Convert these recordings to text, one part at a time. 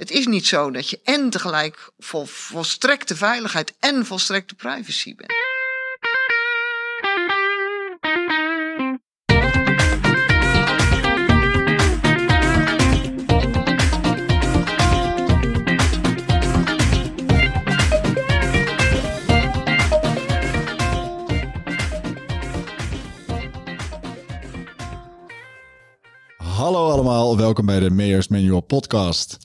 Het is niet zo dat je en tegelijk vol volstrekte veiligheid en volstrekte privacy bent. Hallo allemaal, welkom bij de Mayors Manual podcast.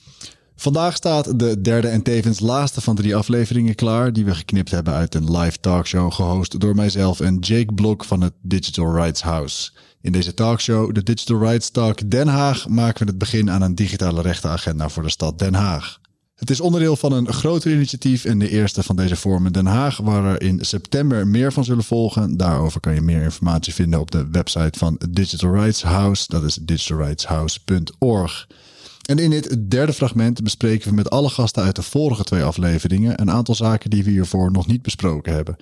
Vandaag staat de derde en tevens laatste van drie afleveringen klaar... die we geknipt hebben uit een live talkshow gehost door mijzelf en Jake Blok van het Digital Rights House. In deze talkshow, de Digital Rights Talk Den Haag... maken we het begin aan een digitale rechtenagenda voor de stad Den Haag. Het is onderdeel van een groter initiatief en de eerste van deze vorm in Den Haag, waar er in september meer van zullen volgen. Daarover kan je meer informatie vinden op de website van Digital Rights House. Dat is digitalrightshouse.org. En in dit derde fragment bespreken we met alle gasten uit de vorige twee afleveringen een aantal zaken die we hiervoor nog niet besproken hebben.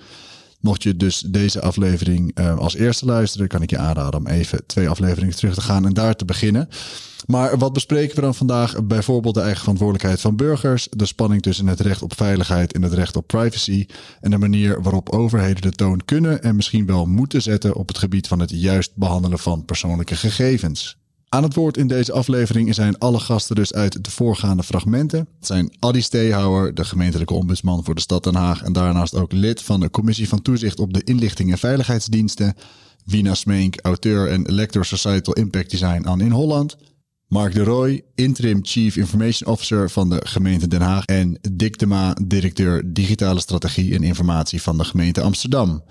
Mocht je dus deze aflevering uh, als eerste luisteren, kan ik je aanraden om even twee afleveringen terug te gaan en daar te beginnen. Maar wat bespreken we dan vandaag? Bijvoorbeeld de eigen verantwoordelijkheid van burgers, de spanning tussen het recht op veiligheid en het recht op privacy en de manier waarop overheden de toon kunnen en misschien wel moeten zetten op het gebied van het juist behandelen van persoonlijke gegevens. Aan het woord in deze aflevering zijn alle gasten dus uit de voorgaande fragmenten. Het zijn Adi Steehouwer, de gemeentelijke ombudsman voor de stad Den Haag en daarnaast ook lid van de Commissie van Toezicht op de Inlichting en Veiligheidsdiensten. Wina Smeenk, auteur en lector Societal Impact Design aan in Holland. Mark de Roy, interim Chief Information Officer van de gemeente Den Haag. En Dick de Ma, directeur digitale strategie en informatie van de gemeente Amsterdam.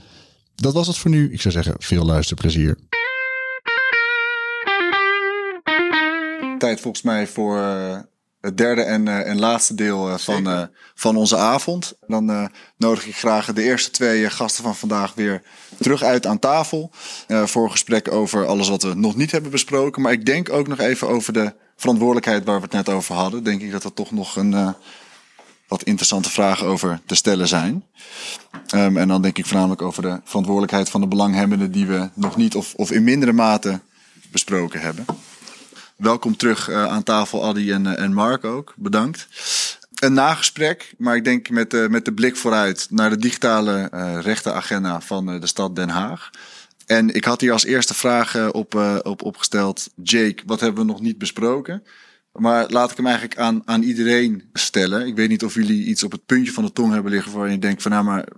Dat was het voor nu. Ik zou zeggen, veel luisterplezier. Tijd volgens mij voor uh, het derde en, uh, en laatste deel uh, van, van onze avond. Dan nodig ik graag de eerste twee gasten van vandaag weer terug uit aan tafel. voor een gesprek over alles wat we nog niet hebben besproken. Maar ik denk ook nog even over de verantwoordelijkheid waar we het net over hadden. Denk ik dat er toch nog een wat interessante vragen over te stellen zijn. Um, en dan denk ik voornamelijk over de verantwoordelijkheid van de belanghebbenden die we nog niet of, of in mindere mate besproken hebben. Welkom terug uh, aan tafel, Adi en, uh, en Mark ook. Bedankt. Een nagesprek, maar ik denk met, uh, met de blik vooruit naar de digitale rechtenagenda van de stad Den Haag. En ik had hier als eerste vraag op, op opgesteld. Jake, wat hebben we nog niet besproken? Maar laat ik hem eigenlijk aan, aan iedereen stellen. Ik weet niet of jullie iets op het puntje van de tong hebben liggen waar je denkt van nou maar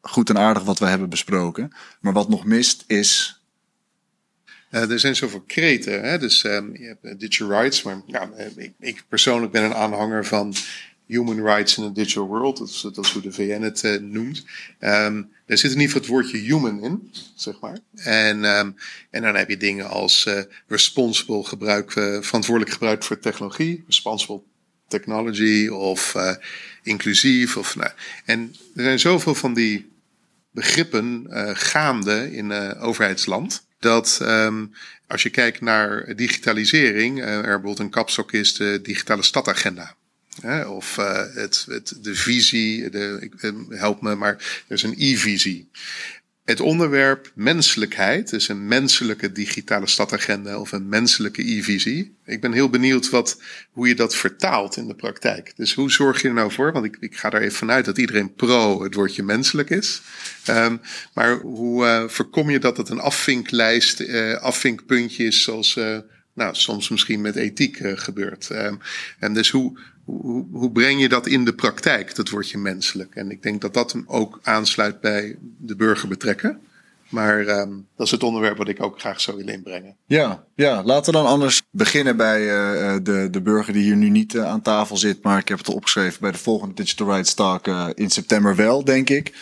goed en aardig wat we hebben besproken. Maar wat nog mist is uh, er zijn zoveel kreten. Hè? Dus um, je hebt uh, digital rights. Maar ja, ik, ik, persoonlijk ben een aanhanger van human rights in a digital world. Dat is, dat hoe de VN het noemt. Um, er zit in ieder geval het woordje human in, zeg maar. En, um, en dan heb je dingen als responsible gebruik, verantwoordelijk gebruik voor technologie. Responsible technology of inclusief. Of, nou, en er zijn zoveel van die begrippen gaande in overheidsland dat um, als je kijkt naar digitalisering, uh, er bijvoorbeeld een kapstok is de digitale stadagenda. Hè, of uh, het, het, de visie, de, ik, help me, maar er is een e-visie het onderwerp menselijkheid, dus een menselijke digitale stadagenda of een menselijke e-visie. Ik ben heel benieuwd wat, hoe je dat vertaalt in de praktijk. Dus hoe zorg je er nou voor? Want ik, ik ga er even vanuit dat iedereen pro het woordje menselijk is. Um, maar hoe uh, voorkom je dat het een afvinklijst, uh, afvinkpuntje is zoals uh, nou, soms misschien met ethiek gebeurt? Um, en dus hoe, hoe, hoe breng je dat in de praktijk, dat woordje menselijk? En ik denk dat dat hem ook aansluit bij de burger betrekken. Maar um, dat is het onderwerp wat ik ook graag zou willen inbrengen. Ja, ja laten we dan anders beginnen bij uh, de, de burger die hier nu niet uh, aan tafel zit. Maar ik heb het al opgeschreven bij de volgende Digital Rights Talk uh, in september wel, denk ik.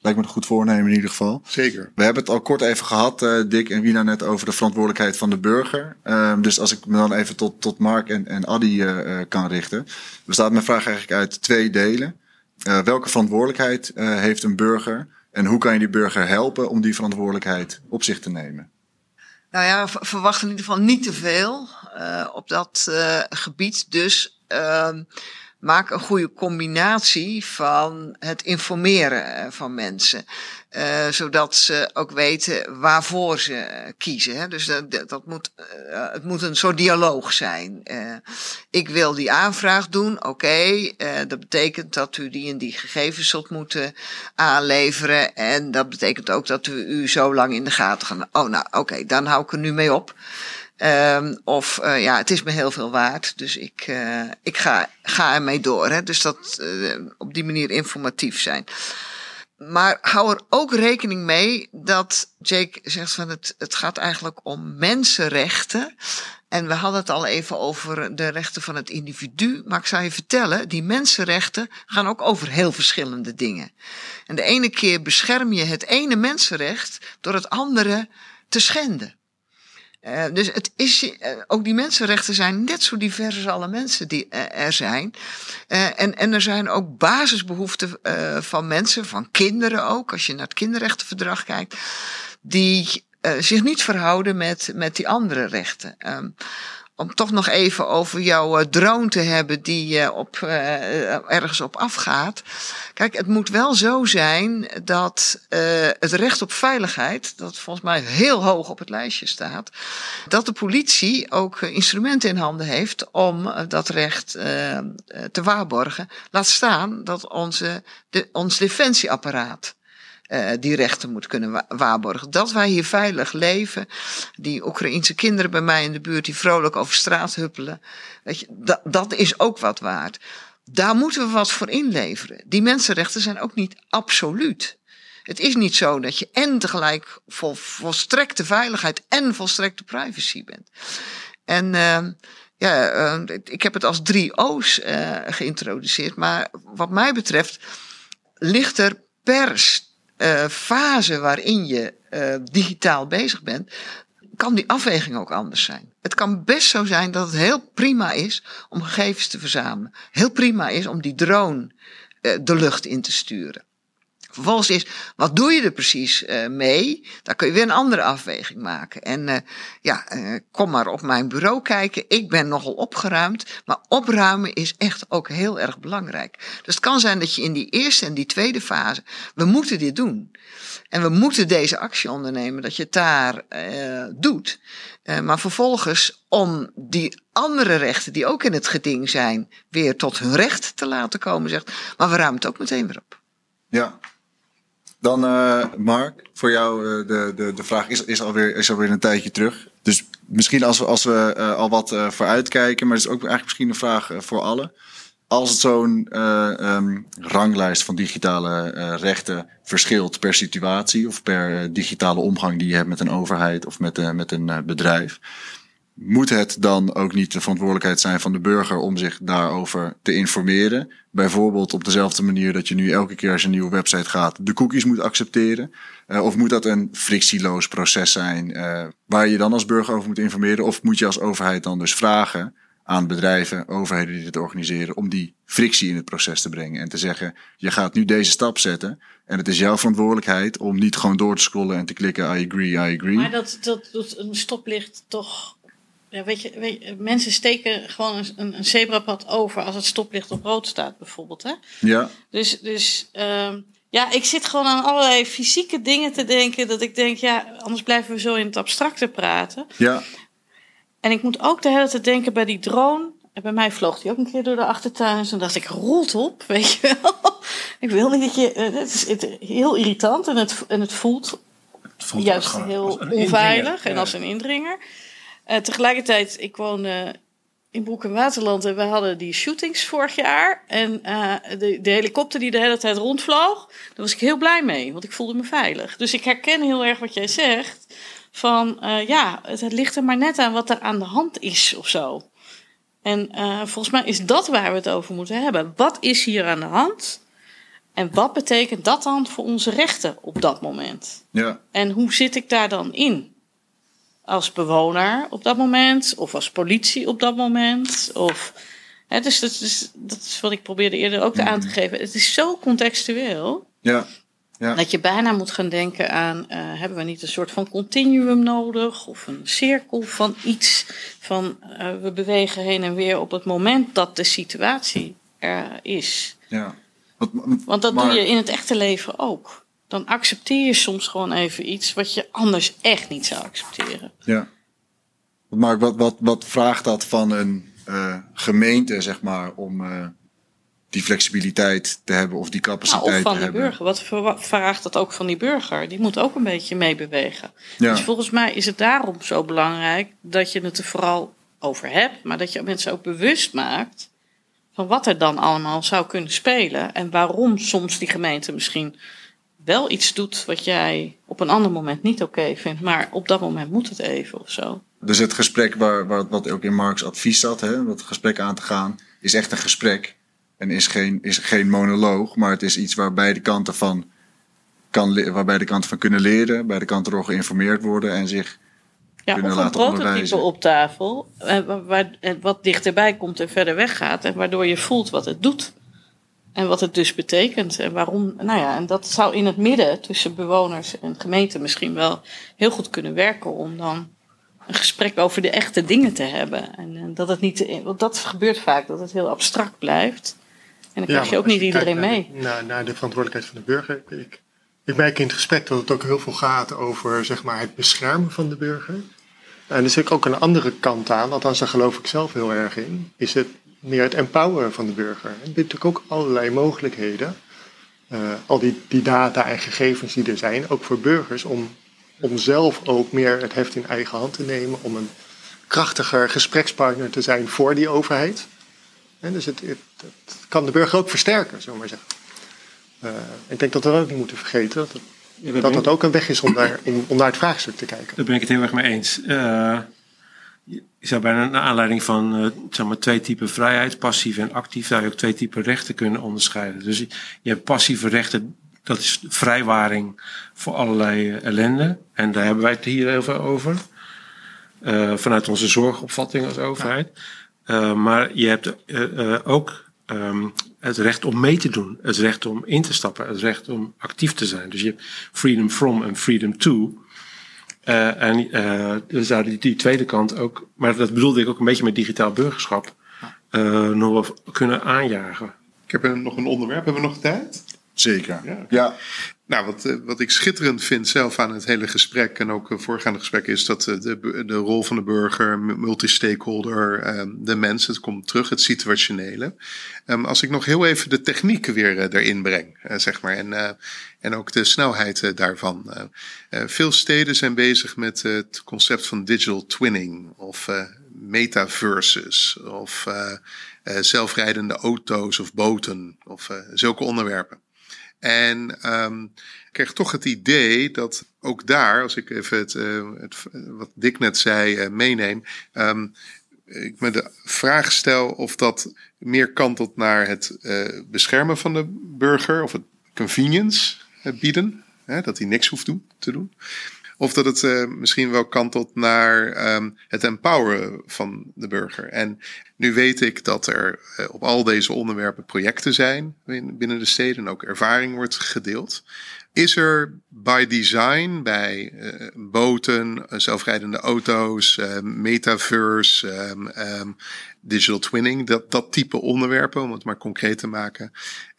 Lijkt me een goed voornemen in ieder geval. Zeker. We hebben het al kort even gehad, uh, Dick en Wina, net over de verantwoordelijkheid van de burger. Uh, dus als ik me dan even tot, tot Mark en, en Adi uh, kan richten. Bestaat mijn vraag eigenlijk uit twee delen. welke verantwoordelijkheid heeft een burger? En hoe kan je die burger helpen om die verantwoordelijkheid op zich te nemen? Nou ja, verwacht in ieder geval niet te veel op dat gebied. Dus ehm, maak een goede combinatie van het informeren van mensen. Uh, zodat ze ook weten waarvoor ze kiezen. Hè. Dus dat, dat moet, uh, het moet een soort dialoog zijn. Ik wil die aanvraag doen, oké. Dat betekent dat u die en die gegevens zult moeten aanleveren. En dat betekent ook dat we u zo lang in de gaten gaan. Oh, nou, oké, dan hou ik er nu mee op. Um, of uh, ja, het is me heel veel waard, dus ik, uh, ik ga, ga ermee door. Hè. Dus dat uh, op die manier informatief zijn. Maar hou er ook rekening mee dat Jake zegt van het, het gaat eigenlijk om mensenrechten. En we hadden het al even over de rechten van het individu. Maar ik zou je vertellen, die mensenrechten gaan ook over heel verschillende dingen. En de ene keer bescherm je het ene mensenrecht door het andere te schenden. Uh, dus het is, uh, ook die mensenrechten zijn net zo divers als alle mensen die uh, er zijn. en, en er zijn ook basisbehoeften van mensen, van kinderen ook, als je naar het kinderrechtenverdrag kijkt, die zich niet verhouden met, met die andere rechten. Om toch nog even over jouw uh, drone te hebben die uh, op, uh, ergens op afgaat. Kijk, het moet wel zo zijn dat het recht op veiligheid, dat volgens mij heel hoog op het lijstje staat, dat de politie ook instrumenten in handen heeft om dat recht te waarborgen. Laat staan dat onze, ons defensieapparaat uh, die rechten moet kunnen wa waarborgen. Dat wij hier veilig leven. Die Oekraïense kinderen bij mij in de buurt die vrolijk over straat huppelen. Weet je, dat, dat is ook wat waard. Daar moeten we wat voor inleveren. Die mensenrechten zijn ook niet absoluut. Het is niet zo dat je en tegelijk vol, volstrekte veiligheid en volstrekte privacy bent. En uh, ja, uh, ik heb het als drie O's uh, geïntroduceerd. Maar wat mij betreft ligt er per uh, fase waarin je uh, digitaal bezig bent, kan die afweging ook anders zijn. Het kan best zo zijn dat het heel prima is om gegevens te verzamelen. Heel prima is om die drone uh, de lucht in te sturen. Vervolgens is, wat doe je er precies uh, mee? Daar kun je weer een andere afweging maken. En uh, ja, uh, kom maar op mijn bureau kijken. Ik ben nogal opgeruimd, maar opruimen is echt ook heel erg belangrijk. Dus het kan zijn dat je in die eerste en die tweede fase, we moeten dit doen. En we moeten deze actie ondernemen, dat je het daar doet. maar vervolgens, om die andere rechten die ook in het geding zijn, weer tot hun recht te laten komen, zegt, maar we ruimen het ook meteen weer op. Ja, dan uh, Mark, voor jou uh, de, de, de vraag is, is, alweer, is alweer een tijdje terug. Dus misschien als we, als we uh, al wat vooruitkijken, maar het is ook eigenlijk misschien een vraag voor allen. Als het zo'n um, ranglijst van digitale rechten verschilt per situatie of per digitale omgang die je hebt met een overheid of met, met een bedrijf, moet het dan ook niet de verantwoordelijkheid zijn van de burger om zich daarover te informeren? Bijvoorbeeld op dezelfde manier dat je nu elke keer als je een nieuwe website gaat de cookies moet accepteren? Uh, of moet dat een frictieloos proces zijn uh, waar je dan als burger over moet informeren? Of moet je als overheid dan dus vragen aan bedrijven, overheden die dit organiseren, om die frictie in het proces te brengen en te zeggen: je gaat nu deze stap zetten en het is jouw verantwoordelijkheid om niet gewoon door te scrollen en te klikken I agree, I agree. Maar dat, dat, dat een stoplicht toch ja, weet je, weet je, mensen steken gewoon een, een zebrapad over als het stoplicht op rood staat, bijvoorbeeld. Hè? Ja. Dus, dus uh, ja, ik zit gewoon aan allerlei fysieke dingen te denken. Dat ik denk, ja, anders blijven we zo in het abstracte praten. Ja. En ik moet ook de hele tijd denken bij die drone. En bij mij vloog die ook een keer door de achtertuin. En toen dacht ik, rolt op, weet je wel. ik wil niet dat je... Het is heel irritant en het, en het voelt, het voelt juist heel onveilig. En als een indringer. Uh, tegelijkertijd, ik woonde in Broek en Waterland en we hadden die shootings vorig jaar. En uh, de, de, helikopter die de hele tijd rondvloog, daar was ik heel blij mee, want ik voelde me veilig. Dus ik herken heel erg wat jij zegt. Van ja, het, het, ligt er maar net aan wat er aan de hand is of zo. En volgens mij is dat waar we het over moeten hebben. Wat is hier aan de hand? En wat betekent dat dan voor onze rechten op dat moment? Ja. En hoe zit ik daar dan in? Als bewoner op dat moment, of als politie op dat moment. Of, hè, dus dat is, dat is wat ik probeerde eerder ook aan te geven. Het is zo contextueel. Ja. Ja. Dat je bijna moet gaan denken aan, uh, hebben we niet een soort van continuum nodig? Of een cirkel van iets, van uh, we bewegen heen en weer op het moment dat de situatie er is. Ja. Wat, Want dat maar- doe je in het echte leven ook. Dan accepteer je soms gewoon even iets wat je anders echt niet zou accepteren. Ja. Maar wat, wat, wat vraagt dat van een eh, gemeente, zeg maar, om eh, die flexibiliteit te hebben of die Nou, capaciteit of van te die hebben? burger. Wat vraagt dat ook van die burger? Die moet ook een beetje meebewegen. Ja. Dus volgens mij is het daarom zo belangrijk dat je het er vooral over hebt, maar dat je mensen ook bewust maakt van wat er dan allemaal zou kunnen spelen en waarom soms die gemeente misschien wel iets doet wat jij op een ander moment niet oké vindt, maar op dat moment moet het even of zo. Dus het gesprek waar, waar, wat ook in Mark's advies zat, hè, dat gesprek aan te gaan, is echt een gesprek. En is geen, is geen monoloog, maar het is iets waar beide kanten van, kan, waar beide kanten van kunnen leren, beide kanten door geïnformeerd worden en zich Ja, kunnen een prototype onderwijzen. op tafel, eh, wa- waar, wat dichterbij komt en verder weggaat. En waardoor je voelt wat het doet. En wat het dus betekent. En waarom. Nou ja, en dat zou in het midden tussen bewoners en gemeente misschien wel heel goed kunnen werken. Om dan een gesprek over de echte dingen te hebben. En, eh, dat het niet. te- Want dat gebeurt vaak, dat het heel abstract blijft. En dan krijg je ook niet iedereen mee. naar de- Naar, naar de verantwoordelijkheid van de burger. Ik, ik merk in het gesprek dat het ook heel veel gaat over zeg maar, het beschermen van de burger. En er zit ook een andere kant aan, althans daar geloof ik zelf heel erg in, is het meer het empoweren van de burger. En er biedt natuurlijk ook allerlei mogelijkheden, eh, al die, die data en gegevens die er zijn, ook voor burgers, om, om zelf ook meer het heft in eigen hand te nemen, om een krachtiger gesprekspartner te zijn voor die overheid. En dus het, het, het kan de burger ook versterken, zullen we maar zeggen. Eh, ik denk dat we dat ook niet moeten vergeten. Dat, het- Ja, daar dat dat ook een weg is om naar, om, om naar het vraagstuk te kijken. Daar ben ik het heel erg mee eens. Eh, je zou bijna naar aanleiding van eh, zeg maar, twee typen vrijheid, passief en actief, zou je ook twee typen rechten kunnen onderscheiden. Dus je, hebt passieve rechten, dat is vrijwaring voor allerlei eh, ellende. En daar hebben wij het hier heel veel over. Eh, vanuit onze zorgopvatting als overheid. Maar je hebt ook ehm, het recht om mee te doen. Het recht om in te stappen. Het recht om actief te zijn. Dus je hebt freedom from en freedom to. Eh, en eh we zouden die, die tweede kant ook, maar dat bedoelde ik ook een beetje met digitaal burgerschap, eh, nog wel kunnen aanjagen. Ik heb nog een onderwerp. Hebben we nog tijd? Zeker. Ja. Ja. Nou, wat, eh, wat ik schitterend vind zelf aan het hele gesprek en ook het voorgaande gesprek is dat eh, de, de rol van de burger, multi-stakeholder, eh, de mens, het komt terug, het situationele. Ehm, als ik nog heel even de techniek weer eh, erin breng, eh, zeg maar, en, eh, en ook de snelheid eh, daarvan. Eh, eh, veel steden zijn bezig met eh, het concept van digital twinning of eh, metaverses of eh, eh, zelfrijdende auto's of boten of eh, zulke onderwerpen. En ehm, ik kreeg toch het idee dat ook daar, als ik even het, eh, het wat Dick net zei, eh, meeneem. ehm, ik me de vraag stel of dat meer kantelt naar het eh, beschermen van de burger of het convenience bieden. Hè, dat hij niks hoeft doen, te doen. Of dat het misschien wel kantelt naar ehm, het empoweren van de burger. En nu weet ik dat er eh, op al deze onderwerpen projecten zijn in- binnen de steden en ook ervaring wordt gedeeld. Is er by design bij eh, boten, eh, zelfrijdende auto's, eh, metaverse, ehm, ehm, digital twinning, dat, dat type onderwerpen, om het maar concreet te maken,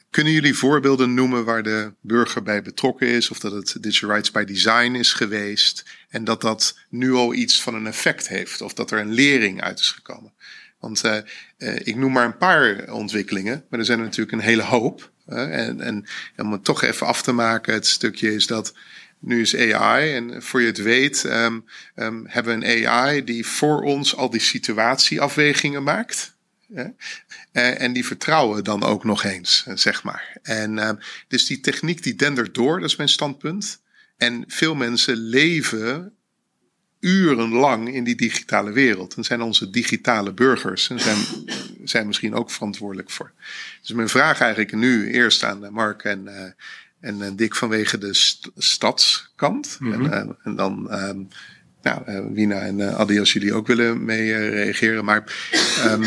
kunnen jullie voorbeelden noemen waar de burger bij betrokken is? Of dat het Digital Rights by Design is geweest? En dat dat nu al iets van een effect heeft? Of dat er een lering uit is gekomen? Want eh, eh, ik noem maar een paar ontwikkelingen, maar er zijn er natuurlijk een hele hoop. Eh, en, en om het toch even af te maken, het stukje is dat nu is AI en voor je het weet ehm, ehm, hebben we een AI die voor ons al die situatieafwegingen maakt. Eh, en die vertrouwen dan ook nog eens, zeg maar. En ehm, dus die techniek die dendert door, dat is mijn standpunt. En veel mensen leven urenlang in die digitale wereld. En zijn onze digitale burgers. En zijn, zijn misschien ook verantwoordelijk voor. Dus mijn vraag eigenlijk nu eerst aan eh, Mark en, eh, en eh, Dick vanwege de st- stadskant. en, eh, en dan ehm, nou, Wina en Adi als jullie ook willen mee reageren. Maar ehm,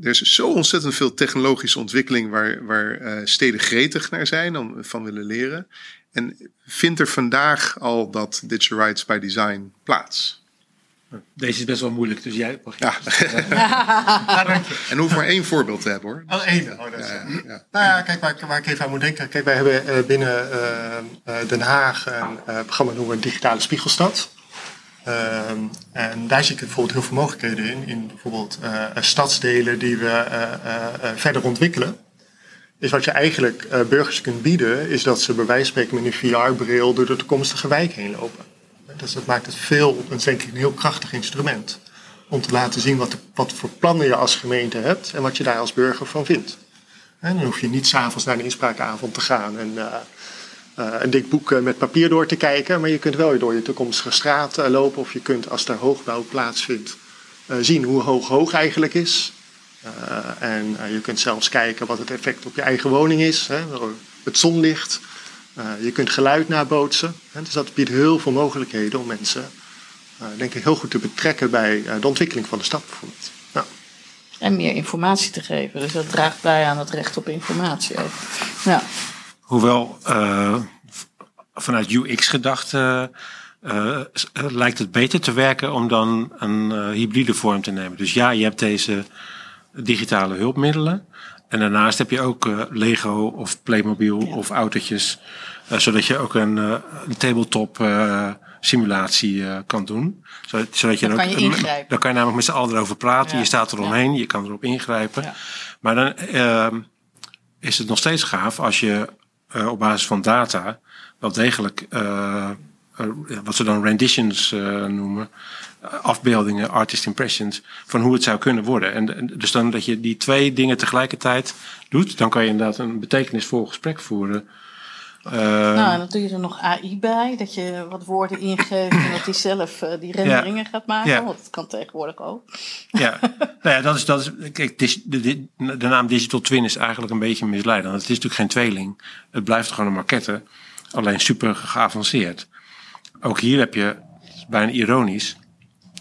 er is zo ontzettend veel technologische ontwikkeling waar, waar steden gretig naar zijn, om van willen leren. En vindt er vandaag al dat digital rights by design plaats? Deze is best wel moeilijk, dus jij mag je- Ja. en hoef maar één voorbeeld te hebben hoor. Oh, één. Oh, dat is, Ja, ja. Nou ja, kijk, waar, ik- waar ik even aan moet denken. Kijk, wij hebben eh, binnen eh, eh, Den Haag een eh, programma noemen we Digitale Spiegelstad. Ehm, en daar zie ik bijvoorbeeld heel veel mogelijkheden in. In bijvoorbeeld eh, stadsdelen die we eh, eh, eh, verder ontwikkelen. Dus wat je eigenlijk eh, burgers kunt bieden, is dat ze bij wijze van spreken met een VR-bril door de toekomstige wijk heen lopen. Dus dat maakt het veel, dat is denk ik een heel krachtig instrument. Om te laten zien wat, wat voor plannen je als gemeente hebt en wat je daar als burger van vindt. Dan hoef je niet s'avonds naar een inspraakavond te gaan en eh, eh, een dik boek met papier door te kijken. Maar je kunt wel door je toekomstige straat lopen. Of je kunt, als er hoogbouw plaatsvindt, zien hoe hoog hoog eigenlijk is. Eh, en eh, je kunt zelfs kijken wat het effect op je eigen woning is. Hè, door het zonlicht. Eh, je kunt geluid nabootsen. Hè, dus dat biedt heel veel mogelijkheden om mensen, eh, denk ik, heel goed te betrekken bij eh, de ontwikkeling van de stad bijvoorbeeld. Ja. En meer informatie te geven. Dus dat draagt bij aan het recht op informatie ook. Ja. Hoewel eh, vanuit UX-gedachte eh, eh, lijkt het beter te werken om dan een eh, hybride vorm te nemen. Dus ja, je hebt deze digitale hulpmiddelen. En daarnaast heb je ook eh, Lego of Playmobil of autootjes. eh, zodat je ook een, eh, een tabletop simulatie kan doen. Zodat, zodat je Dan dan kan je ingrijpen. Dan kan je namelijk met z'n allen erover praten. Ja. Je staat eromheen, je kan erop ingrijpen. Maar dan ehm, is het nog steeds gaaf als je op basis van data wel degelijk wat ze dan renditions eh, noemen, eh, afbeeldingen, artist impressions, van hoe het zou kunnen worden. En, en dus dan dat je die twee dingen tegelijkertijd doet, dan kan je inderdaad een betekenisvol gesprek voeren. Eh, Nou, en dan doe je er nog AI bij. Dat je wat woorden ingeeft en dat die zelf eh, die renderingen gaat maken. Ja. Want dat kan tegenwoordig ook. Ja, nou ja, dat is, dat is, kijk, dis- de, de, de naam Digital Twin is eigenlijk een beetje misleidend. Het is natuurlijk geen tweeling. Het blijft gewoon een maquette, alleen super geavanceerd. Ook hier heb je, bijna ironisch,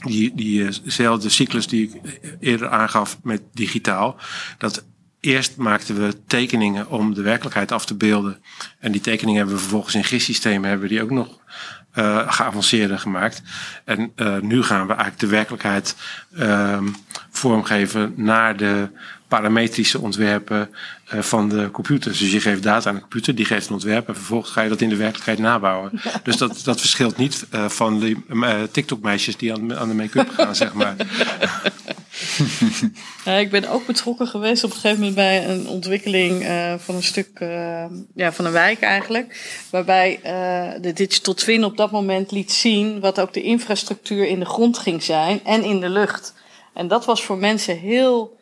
die, diezelfde cyclus die ik eerder aangaf met digitaal. Dat eerst maakten we tekeningen om de werkelijkheid af te beelden. En die tekeningen hebben we vervolgens in GIS-systemen hebben we die ook nog eh geavanceerder gemaakt. En eh, nu gaan we eigenlijk de werkelijkheid ehm, vormgeven naar de parametrische ontwerpen eh, van de computers. Dus je geeft data aan de computer, die geeft een ontwerp en vervolgens ga je dat in de werkelijkheid nabouwen. Dus dat, dat verschilt niet eh, van de eh, TikTok-meisjes die aan, aan de make-up gaan, zeg maar. Ja, ik ben ook betrokken geweest op een gegeven moment bij een ontwikkeling van een stuk, ja, van een wijk eigenlijk. Waarbij de Digital Twin op dat moment liet zien wat ook de infrastructuur in de grond ging zijn en in de lucht. En dat was voor mensen heel,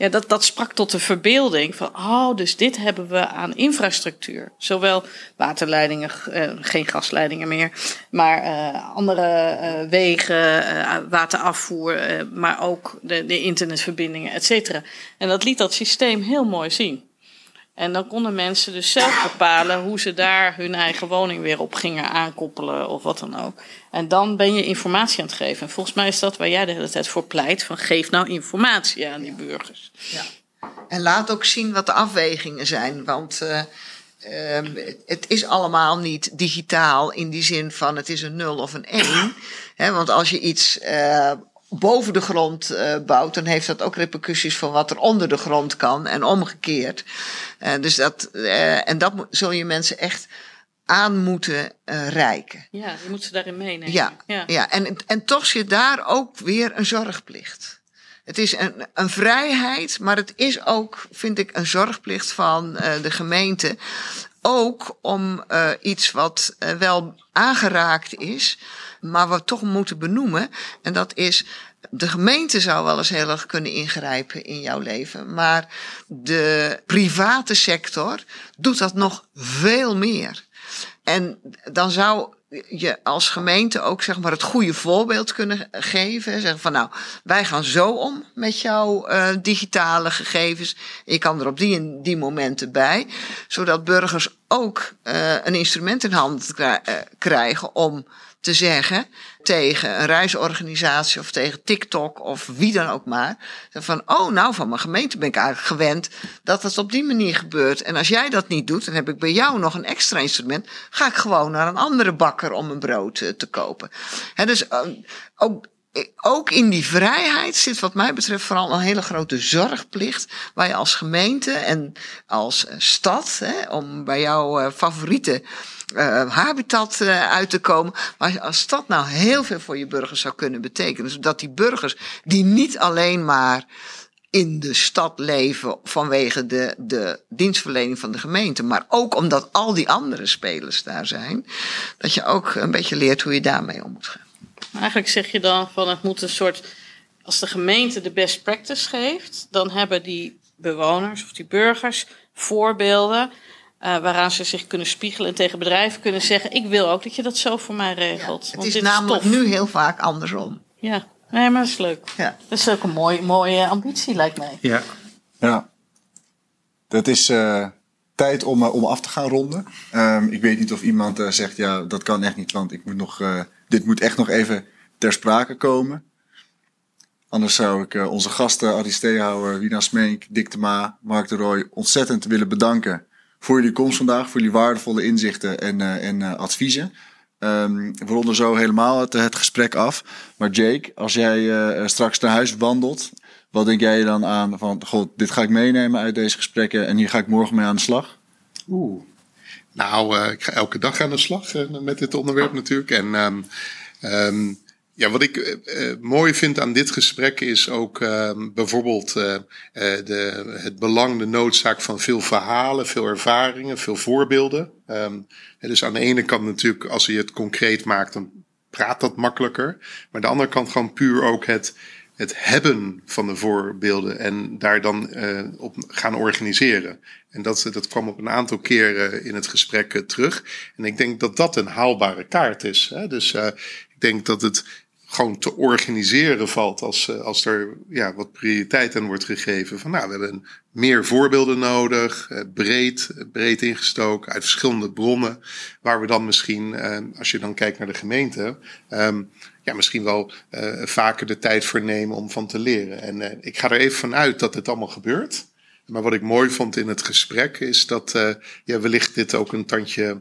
ja, dat, dat sprak tot de verbeelding van, oh, dus dit hebben we aan infrastructuur. Zowel waterleidingen, eh, geen gasleidingen meer, maar eh, andere eh, wegen, waterafvoer, maar ook de, de internetverbindingen, et cetera. En dat liet dat systeem heel mooi zien. En dan konden mensen dus zelf bepalen hoe ze daar hun eigen woning weer op gingen aankoppelen of wat dan ook. En dan ben je informatie aan het geven. En volgens mij is dat waar jij de hele tijd voor pleit: van geef nou informatie aan die burgers. En laat ook zien wat de afwegingen zijn. Want eh, ehm, het is allemaal niet digitaal in die zin van het is een 0 of een 1. Hè, want als je iets eh, boven de grond eh, bouwt, dan heeft dat ook repercussies van wat er onder de grond kan en omgekeerd. Eh, dus dat, eh, en dat zul je mensen echt aan moeten reiken. Ja, je moet ze daarin meenemen. Ja, ja. ja. En, en toch zit daar ook weer een zorgplicht. Het is een, een vrijheid, maar het is ook, vind ik, een zorgplicht van de gemeente. Ook om eh, iets wat eh, wel aangeraakt is, maar wat we toch moeten benoemen. En dat is, de gemeente zou wel eens heel erg kunnen ingrijpen in jouw leven. Maar de private sector doet dat nog veel meer. En dan zou je als gemeente ook zeg maar het goede voorbeeld kunnen geven. Zeggen van nou, wij gaan zo om met jouw eh, digitale gegevens. Je kan er op die en die momenten bij. Zodat burgers ook eh, een instrument in handen eh, krijgen om te zeggen tegen een reisorganisatie of tegen TikTok of wie dan ook maar. Van, oh nou, van mijn gemeente ben ik eigenlijk gewend dat het op die manier gebeurt. En als jij dat niet doet, dan heb ik bij jou nog een extra instrument. Ga ik gewoon naar een andere bakker om een brood eh, te kopen. Dus eh, ook ook in die vrijheid zit wat mij betreft vooral een hele grote zorgplicht. Waar je als gemeente en als eh, stad, om bij jouw favoriete uh, habitat uh, uit te komen. Maar als stad nou heel veel voor je burgers zou kunnen betekenen. Zodat die burgers die niet alleen maar in de stad leven vanwege de, de dienstverlening van de gemeente, maar ook omdat al die andere spelers daar zijn, dat je ook een beetje leert hoe je daarmee om moet gaan. Eigenlijk zeg je dan van het moet een soort, als de gemeente de best practice geeft, dan hebben die bewoners of die burgers voorbeelden uh, waaraan ze zich kunnen spiegelen en tegen bedrijven kunnen zeggen: Ik wil ook dat je dat zo voor mij regelt. Ja, het is namelijk nu heel vaak andersom. Ja, nee, maar dat is leuk. Ja. Dat is ook een mooie, mooie ambitie, lijkt mij. Ja. Ja. Dat is uh, tijd om, uh, om af te gaan ronden. Um, ik weet niet of iemand uh, zegt: Ja, dat kan echt niet, want ik moet nog, dit moet echt nog even ter sprake komen. Anders zou ik onze gasten, Arie Steehouwer, Wina Smeenk, Dick de Ma, Mark de Roy ontzettend willen bedanken voor jullie komst vandaag, voor jullie waardevolle inzichten en, uh, en uh, adviezen. Um, we ronden zo helemaal het, gesprek af. Maar Jake, als jij uh, straks naar huis wandelt, wat denk jij dan aan van, god, dit ga ik meenemen uit deze gesprekken en hier ga ik morgen mee aan de slag? Oeh. Nou, ik ga elke dag aan de slag met dit onderwerp natuurlijk. En um, ja, wat ik uh, mooi vind aan dit gesprek is ook uh, bijvoorbeeld uh, de, het belang, de noodzaak van veel verhalen, veel ervaringen, veel voorbeelden. Um, dus aan de ene kant natuurlijk, als je het concreet maakt, dan praat dat makkelijker. Maar aan de andere kant gewoon puur ook het, het hebben van de voorbeelden en daar dan op gaan organiseren. En dat, dat kwam op een aantal keren in het gesprek terug. En ik denk dat dat een haalbare kaart is. Hè? Dus ik denk dat het gewoon te organiseren valt als, eh, als er ja, wat prioriteit aan wordt gegeven. Van nou, we hebben meer voorbeelden nodig, eh, breed, breed ingestoken uit verschillende bronnen, waar we dan misschien, eh, als je dan kijkt naar de gemeente, um, ja, misschien wel vaker de tijd voor nemen om van te leren. En ik ga er even vanuit dat het allemaal gebeurt. Maar wat ik mooi vond in het gesprek is dat ja, wellicht dit ook een tandje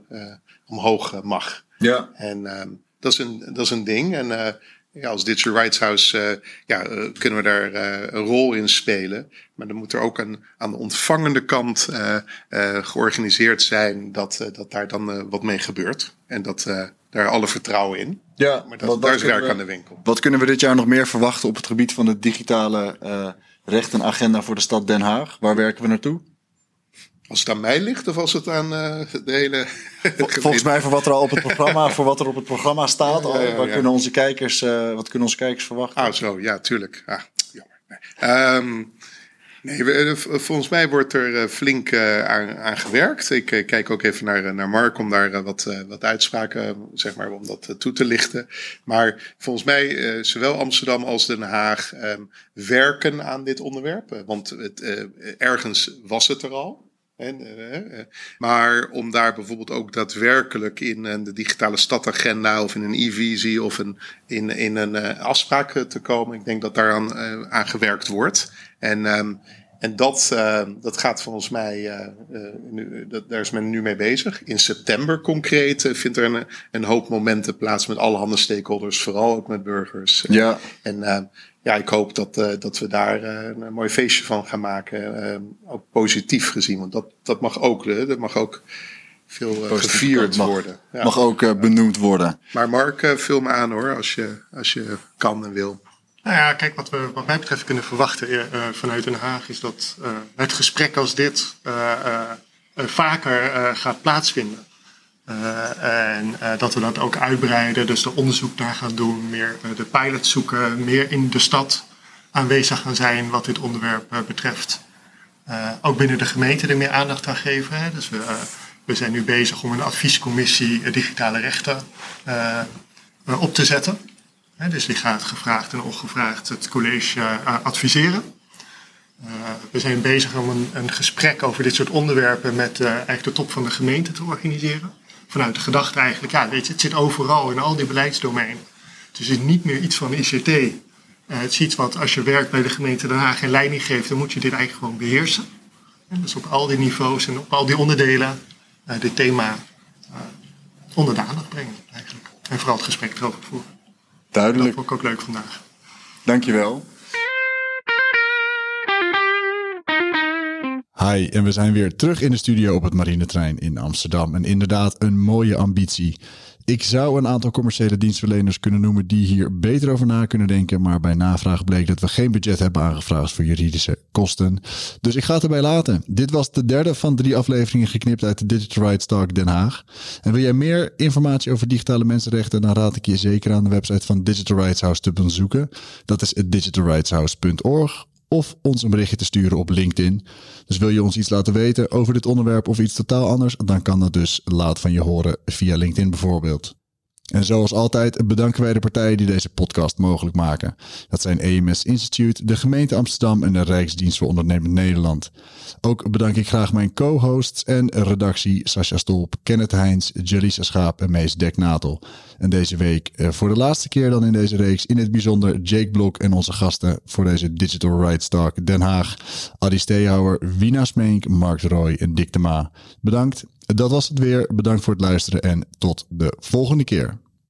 omhoog mag. Ja. En um, dat, is een, dat is een ding. En ja, als Digital Rights House uh, ja, uh, kunnen we daar uh, een rol in spelen. Maar dan moet er ook een, aan de ontvangende kant georganiseerd zijn dat, dat daar dan wat mee gebeurt. En dat daar alle vertrouwen in. Ja, maar dat, daar is werk we, aan de winkel. Wat kunnen we dit jaar nog meer verwachten op het gebied van de digitale recht en agenda voor de stad Den Haag? Waar werken we naartoe? Als het aan mij ligt of als het aan uh, de hele. Volgens mij voor wat er al op het programma, voor wat er op het programma staat. Wat, kunnen onze kijkers, uh, wat kunnen onze kijkers verwachten? Ah, zo, ja, tuurlijk. Ah, jammer. Nee. Um, nee, we, volgens mij wordt er flink uh, aan, aan, gewerkt. Ik kijk ook even naar, naar Mark om daar wat, wat uitspraken, zeg maar, om dat toe te lichten. Maar volgens mij, zowel Amsterdam als Den Haag um, werken aan dit onderwerp. Want het, ergens was het er al. En, uh, maar om daar bijvoorbeeld ook daadwerkelijk in de digitale stadagenda of in een e-visie of een, in, in een afspraak te komen, ik denk dat daaraan aan gewerkt wordt. En, um, en dat, dat gaat volgens mij, nu, dat, daar is men nu mee bezig. In september concreet vindt er een, een hoop momenten plaats met alle handen stakeholders, vooral ook met burgers. Ja. En ja, ik hoop dat, dat we daar een mooi feestje van gaan maken. Ook positief gezien, want dat, dat mag ook. dat mag ook veel gevierd mag, worden. Ja. Mag ook benoemd worden. Maar Mark, vul me aan hoor, als je, als je kan en wil. Nou ja, kijk, wat we wat mij betreft kunnen verwachten vanuit Den Haag is dat het gesprek als dit vaker gaat plaatsvinden. En dat we dat ook uitbreiden, dus er onderzoek naar gaan doen, meer de pilot zoeken, meer in de stad aanwezig gaan zijn wat dit onderwerp betreft. ook binnen de gemeente er meer aandacht aan geven. Hè. Dus we, we zijn nu bezig om een adviescommissie digitale rechten op te zetten. Dus die gaat gevraagd en ongevraagd het college adviseren. we zijn bezig om een, een, gesprek over dit soort onderwerpen met eigenlijk de top van de gemeente te organiseren vanuit de gedachte eigenlijk, ja, weet je, het zit overal in al die beleidsdomeinen. Dus het is niet meer iets van ICT. Het is iets wat als je werkt bij de gemeente Den Haag geen leiding geeft, dan moet je dit eigenlijk gewoon beheersen. En dus op al die niveaus en op al die onderdelen dit thema onder de aandacht brengen eigenlijk. En vooral het gesprek erover voeren. Dat Duidelijk. vond ik ook leuk vandaag. Dankjewel. Hi, en we zijn weer terug in de studio op het Marinetrein in Amsterdam. En inderdaad, een mooie ambitie. Ik zou een aantal commerciële dienstverleners kunnen noemen die hier beter over na kunnen denken. Maar bij navraag bleek dat we geen budget hebben aangevraagd voor juridische kosten. Dus ik ga het erbij laten. Dit was de derde van drie afleveringen geknipt uit de Digital Rights Talk Den Haag. En wil jij meer informatie over digitale mensenrechten, dan raad ik je zeker aan de website van Digital Rights House te bezoeken. Dat is digitalrightshouse.org of ons een berichtje te sturen op LinkedIn. Dus wil je ons iets laten weten over dit onderwerp of iets totaal anders, dan kan dat dus laat van je horen via LinkedIn bijvoorbeeld. En zoals altijd bedanken wij de partijen die deze podcast mogelijk maken. Dat zijn EMS Institute, de gemeente Amsterdam en de Rijksdienst voor Ondernemend Nederland. Ook bedank ik graag mijn co-hosts en redactie Sascha Stolp, Kenneth Heijns, Jelisa Schaap en Mees Deknatel. En deze week eh, voor de laatste keer dan in deze reeks in het bijzonder Jake Blok en onze gasten voor deze Digital Rights Talk Den Haag. Adi Steehouwer, Wina Smeenk, Mark Roy en Dick de Ma. Bedankt. Dat was het weer. Bedankt voor het luisteren en tot de volgende keer.